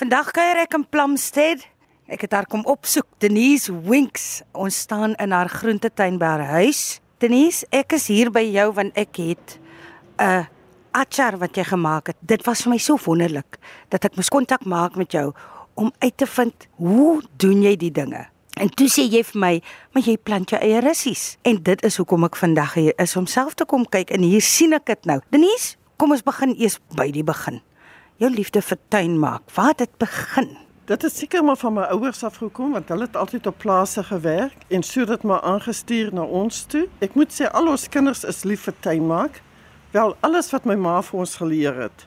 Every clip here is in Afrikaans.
Vandag kuier ek in Plumstead. Ek het haar kom opsoek, Denise Winks. Ons staan in haar groentetuin by haar huis. Denise, ek is hier by jou want ek het 'n achar wat jy gemaak het. Dit was vir my so wonderlik dat ek moes kontak maak met jou om uit te vind hoe doen jy die dinge? En toe sê jy vir my, "Maar jy plant jou eie russies." En dit is hoekom ek vandag hier is om self te kom kyk en hier sien ek dit nou. Denise, kom ons begin eers by die begin. Jou liefde vir tuin maak. Waar het dit begin? Dit is seker maar van my ouers af gekom want hulle het altyd op plase gewerk en so dit maar aangestuur na ons toe. Ek moet sê al ons kinders is lief vir tuin maak. Wel, alles wat my ma vir ons geleer het,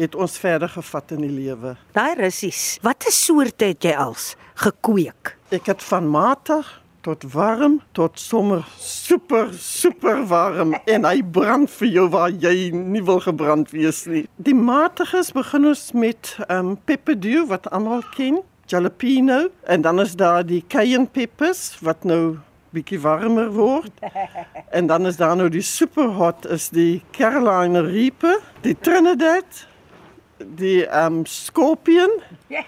het ons verder gevat in die lewe. Daai russies. Watter soorte het jy als gekweek? Ek het van matig tot warm tot sommer super super warm en hy brand vir jou waar jy nie wil gebrand wees nie. Die matiges begin ons met ehm um, pepperdew wat almal ken, jalapeno en dan is daar die cayenne peppers wat nou bietjie warmer word. En dan is daar nou die super hot is die Carolina Reaper, die Trinidad, die ehm um, Scorpion.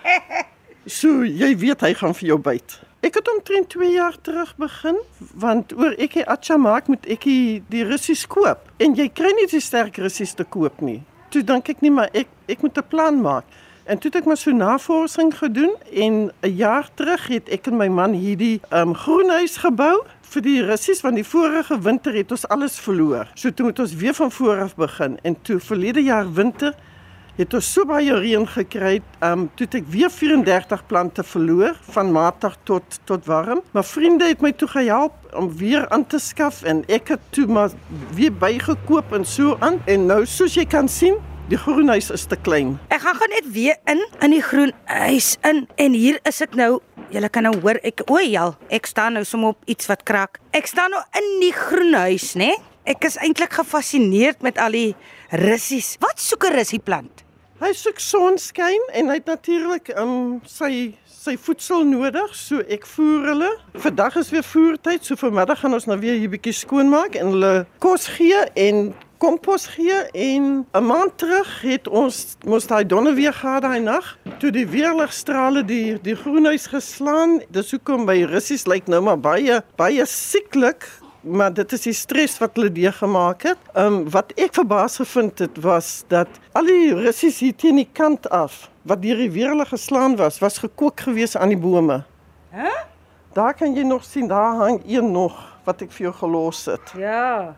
So jy weet hy gaan vir jou byt. Ek het omtrent 2 jaar terug begin want oor ek die acha maak moet ek die, die russies koop en jy kry nie die sterk russies te koop nie. Toe dink ek nie maar ek ek moet 'n plan maak. En toe het ek maar so navorsing gedoen en 'n jaar terug het ek en my man hierdie um, groenhuis gebou vir die russies want die vorige winter het ons alles verloor. So toe moet ons weer van voor af begin en toe verlede jaar winter het ons so baie reën gekry, ehm um, toe ek weer 34 plante verloor van matig tot tot warm. Maar vriende het my toe gehelp om weer aan te skaf en ek het toe maar weer bygekoop en so aan en nou soos jy kan sien Die groenhuis is te klein. Ek gaan gou net weer in in die groenhuis in en hier is ek nou. Julle kan nou hoor ek o, ja, ek staan nou sommer op iets wat krak. Ek staan nou in die groenhuis, né? Nee? Ek is eintlik gefassineerd met al die russies. Wat soek 'n russie plant? Hy soek sonskyn en hy het natuurlik um sy sy voedsel nodig, so ek voer hulle. Vandag is weer voertyd, so vanmiddag gaan ons nou weer hier bietjie skoonmaak en hulle kos gee en kompos gee en 'n maand terug het ons mos daai donder weer gehad daai nag toe die weerligstrale die die groenhuis geslaan. Dis hoekom by russies lyk nou maar baie baie sieklik maar dit is die stres wat hulle deurgemaak het. Ehm um, wat ek verbaas gevind het was dat al die russies hier teen die kant af wat deur die weerlig geslaan was, was gekook gewees aan die bome. Hæ? Huh? Daar kan jy nog sien daar hang een nog wat ek vir jou gelos het. Ja.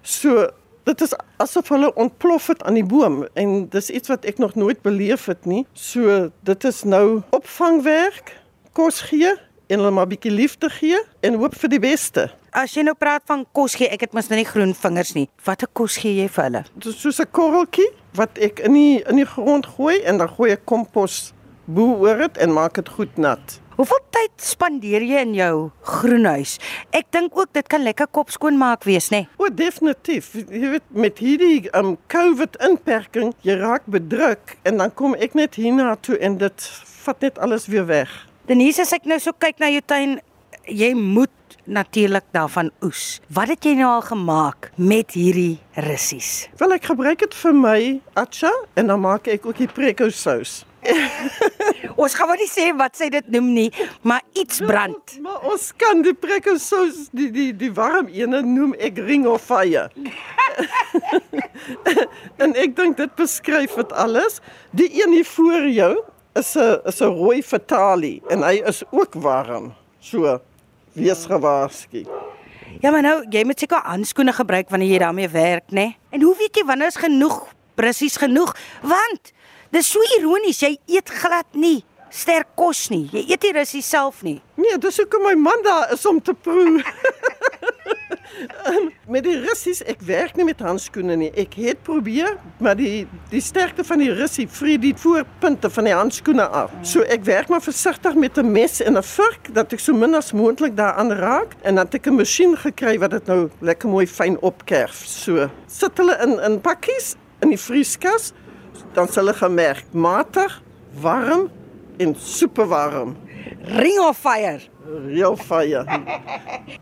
So dit is asof hulle ontplof het aan die boom en dis iets wat ek nog nooit beleef het nie. So dit is nou opvangwerk, kos gee en hulle maar 'n bietjie liefde gee en hoop vir die beste. As jy nou praat van kos gee, ek het mos nou nie groen vingers nie. Watter kos gee jy vir hulle? Dit is soos 'n korreltjie wat ek in die in die grond gooi en dan gooi ek kompos bo oor dit en maak dit goed nat. Hoeveel tyd spandeer jy in jou groenhuis? Ek dink ook dit kan lekker kop skoon maak wees, nê? Nee? O, definitief. Jy weet met hierdie um COVID inperking, jy raak bedruk en dan kom ek net hiernatoe en dit vat net alles weer weg. Denise, as ek nou so kyk na jou tuin, jy moet natuurlik daarvan oes. Wat het jy nou al gemaak met hierdie russies? Wel ek gebruik dit vir my acha en dan maak ek ook die preko sous. ons gaan nie sê wat sy dit noem nie, maar iets brand. Ja, maar ons kan die preko sous die die die warm ene noem ek ring of fire. en ek dink dit beskryf dit alles. Die een hier voor jou is 'n is 'n rooi fatali en hy is ook warm. So wees gewaarsku. Ja, maar nou, jy moet seker handskoene gebruik wanneer jy daarmee werk, né? Nee? En hoe weet jy wanneer is genoeg? Presies genoeg, want dis so ironies, jy eet glad nie sterk kos nie. Jy eet nie russies self nie. Nee, dis hoekom my man daar is om te proe. um, met die russies, ek werk nie met handskoene nie. Ek het probeer, maar die die sterkte van die russie vrie die voorpunte van die handskoene af. So ek werk maar versigtig met 'n mes en 'n vurk dat ek so min as moontlik daaraan raak en dan het ek 'n masjien gekry wat dit nou lekker mooi fyn opkerf. So hulle in in pakkies in die vrieskas, dan sal hulle gemerk matig, warm en super warm. Ring of fire. Real fire.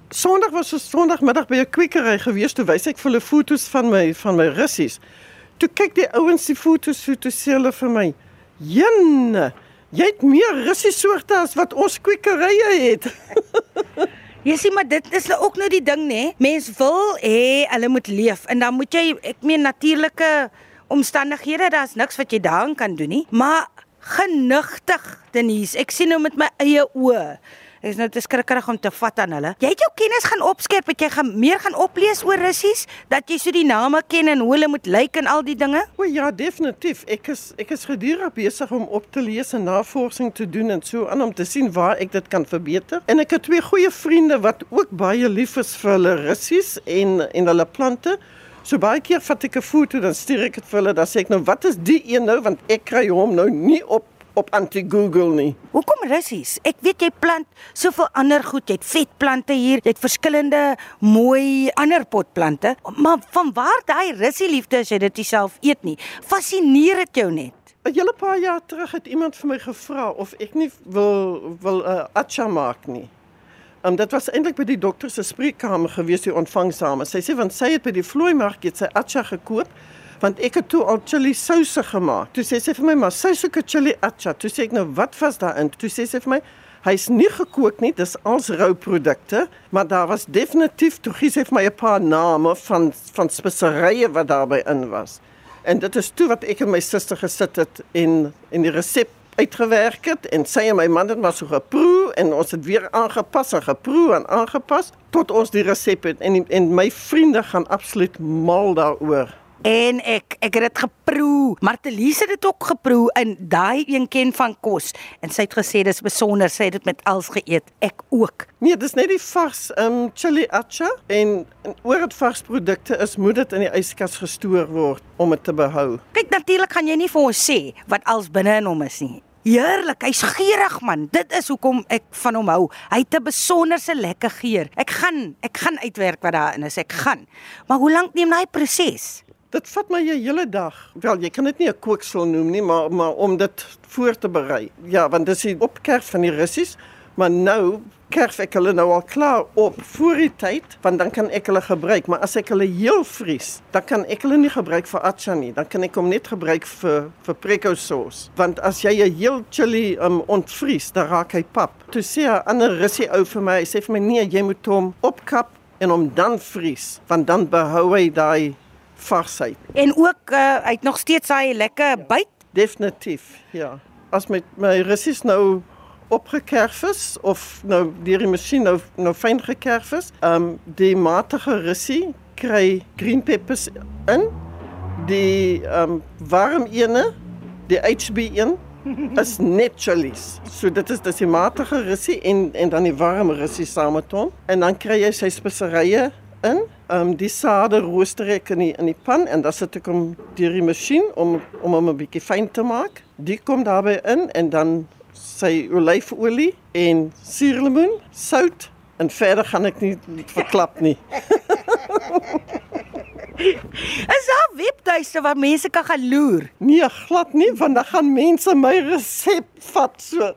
Sondag was ons Sondagmiddag by 'n kwekery gewees toe wys ek vir hulle foto's van my van my russies. Toe kyk die ouens die foto's so toe sê hulle vir my: Jenne, jy het meer russie soorte as wat ons kwekerye het. Jy sien maar dit is nou ook nou die ding nê. Mens wil hê hulle moet leef en dan moet jy ek meen natuurlike omstandighede, daar's niks wat jy daaraan kan doen nie. Maar genigtig Denise, ek sien nou met my eie oë. Ek is nou te skrikkerig om te vat aan hulle. Jy het jou kennis gaan opskerp, het jy gaan meer gaan oplees oor russies dat jy so die name ken en hoe hulle moet lyk en al die dinge? O ja, definitief. Ek is ek is gedurig besig om op te lees en navorsing te doen en so aan om te sien waar ek dit kan verbeter. En ek het twee goeie vriende wat ook baie lief is vir hulle russies en en hulle plante. So baie keer vat ek 'n foto dan stuur ek dit vir hulle dan sê ek nou wat is die een nou want ek kry hom nou nie op op anti-Google nie. Hoekom russies? Ek weet jy plant soveel ander goed. Jy het vetplante hier, jy het verskillende mooi ander potplante. Maar van waar daai russie liefde as jy dit self eet nie? Fascineer dit jou net? 'n Hele paar jaar terug het iemand vir my gevra of ek nie wil wil 'n uh, acha maak nie. Um, dit was eintlik by die dokter se spreekkamer gewees die ontvangsame. Sy sê want sy het by die vloeimark het sy acha gekoop want ek het toe al chili souse gemaak. Toe sê sy vir my maar sy soek 'n chili acha. Toe sê ek nou wat was daarin? Toe sê sy vir my hy's nie gekook nie, dis als rou produkte, maar daar was definitief toe gee sy vir my 'n paar name van van speserye wat daarbey in was. En dit is toe wat ek en my suster gesit het en en die resep uitgewerk het en sy en my man het maar so geproe en ons het weer aangepas en geproe en aangepas tot ons die resep het en en my vriende gaan absoluut mal daaroor. En ek ek het dit geproe. Martelise het dit ook geproe en daai een ken van kos en sy het gesê dis besonder, sy het dit met als geëet. Ek ook. Nee, dis net die vars um chili acha en, en oor dit vars produkte is moet dit in die yskas gestoor word om dit te behou. Kyk natuurlik gaan jy nie vir ons sê wat als binne in hom is nie. Heerlik, hy's geurig man. Dit is hoekom ek van hom hou. Hy het 'n besonderse lekker geur. Ek gaan ek gaan uitwerk wat daarin is. Ek gaan. Maar hoe lank neem daai proses? Dit vat my 'n hele dag. Wel, jy kan dit nie 'n kooksel noem nie, maar maar om dit voor te berei. Ja, want dis die opkerf van die russies, maar nou kerf ek hulle nou al klaar op voor die tyd, want dan kan ek hulle gebruik, maar as ek hulle heel vries, dan kan ek hulle nie gebruik vir acha nie. Dan kan ek hom net gebruik vir vir preko sos. Want as jy 'n heel chili um, ontvries, dan raak hy pap. Toe sê 'n ander russie ou vir my, hy sê vir my nee, jy moet hom opkap en hom dan vries, want dan behou hy daai varsheid. En ook uh, hy het nog steeds daai lekker byt. Definitief, ja. As met my russies nou opgekerf is of nou deur die masjien nou nou fyn gekerf is, ehm um, die matige russie kry green peppers in. Die ehm um, warm ene, die HB1 is net chilies. So dit is dis die matige russie en en dan die warm russie saam met hom en dan kry jy sy speserye in. Ehm um, die sade rooster ek in die in die pan en dan sit ek hom deur die masjien om om hom 'n bietjie fyn te maak. Die kom daarbey in en dan sy olyfolie en suurlemoen, sout en verder gaan ek nie verklap nie. Is daar webtuiste waar mense kan gaan loer? Nee, glad nie, want dan gaan mense my resep vat so.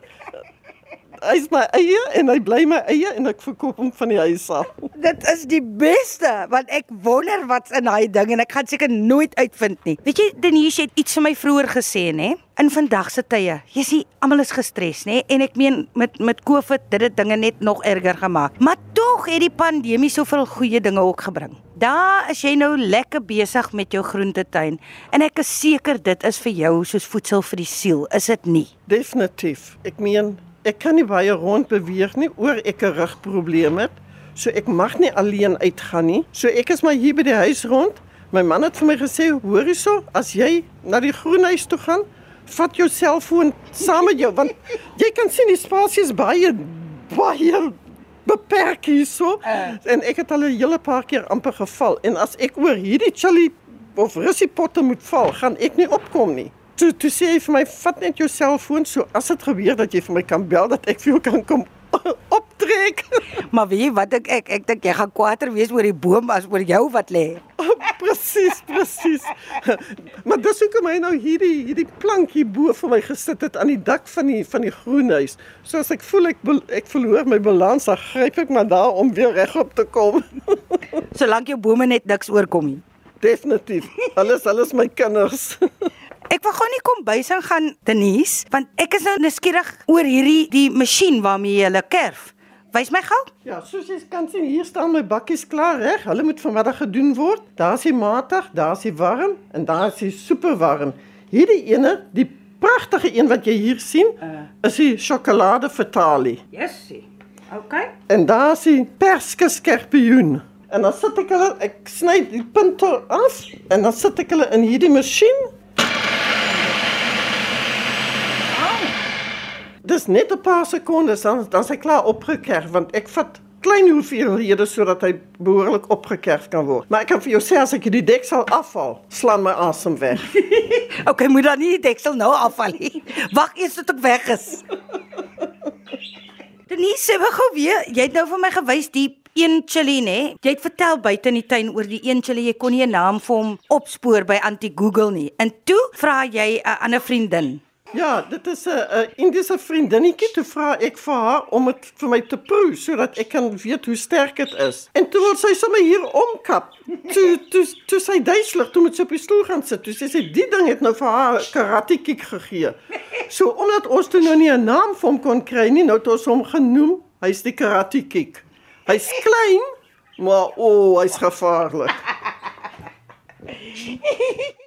Hy's my eie en hy bly my eie en ek verkoop hom van die huis af. Dit is die beste want ek wonder wat's in daai ding en ek gaan seker nooit uitvind nie. Weet jy Denise het iets vir my vroeër gesê nê? In vandag se tye, jy sien almal is gestres nê en ek meen met met Covid dit het dinge net nog erger gemaak. Maar tog het die pandemie soveel goeie dinge ook gebring. Daar is jy nou lekker besig met jou groentetuin en ek is seker dit is vir jou soos voedsel vir die siel, is dit nie? Definitief. Ek meen ek kan nie baie rond beweeg nie oor ek 'n rugprobleem het. So ek mag nie alleen uitgaan nie. So ek is maar hier by die huis rond. My man het vir my gesê, hoor hierso, as jy na die groenhuis toe gaan, vat jou selfoon saam met jou want jy kan sien die spasie is baie baie beperk hierso. Uh. En ek het al 'n hele paar keer amper geval en as ek oor hierdie chili of russie potte moet val, gaan ek nie opkom nie. Toe toe sê hy vir my, vat net jou selfoon so as dit gebeur dat jy vir my kan bel dat ek vir jou kan kom optrek. Maar wie wat ek ek ek dink jy gaan kwaader wees oor die boom as oor jou wat lê. presies, presies. maar dis hoekom hy nou hierdie hierdie plank hier bo vir my gesit het aan die dak van die van die groenhuis. So as ek voel ek ek verloor my balans, dan gryp ek maar daar om weer regop te kom. Solank jou bome net niks oorkom nie. Definitief. Alles alles my kinders. Ek wil gou nie kom bys en gaan Denise, want ek is nou nuuskierig oor hierdie die masjien waarmee jy hulle kerf. Wys my gou. Ja, soos jy kan sien, hier staan my bakkies klaar reg. Hulle moet vanmiddag gedoen word. Daar's die matig, daar's die warm en daar's die super warm. Hierdie ene, die pragtige een wat jy hier sien, uh. is die sjokolade fatalie. Jessie. Okay. En daar's die perske skorpioen. En dan sit ek hulle, ek sny die punte af en dan sit ek hulle in hierdie masjien. Dis net 'n paar sekondes dan dan sy klaar opgekerf want ek vat klein hoeveelhede sodat hy behoorlik opgekerf kan word. Maar ek kan vir jou sê as ek die deksel afval, slaan my asem weg. okay, moet dan nie die deksel nou afval nie. Wag eers tot ek weg is. Denise, sê gou weer, jy het nou vir my gewys die een chili nê. Jy het vertel buite in die tuin oor die een chili, jy kon nie 'n naam vir hom opspoor by anti Google nie. En toe vra jy 'n ander vriendin. Ja, dit is 'n 'n Indiese vriendinnetjie toe vra ek vir haar om dit vir my te proe sodat ek kan weet hoe sterk dit is. En toe wil sy sommer hier omkap. Toe toe toe sy duiselig toe met sy op die stoel gaan sit. Toe sê sy die ding het nou vir haar karate kick gegee. So omdat ons toe nou nie 'n naam vir hom kon kry nie, nou het ons hom genoem. Hy's die karate kick. Hy's klein, maar o, oh, hy's gevaarlik.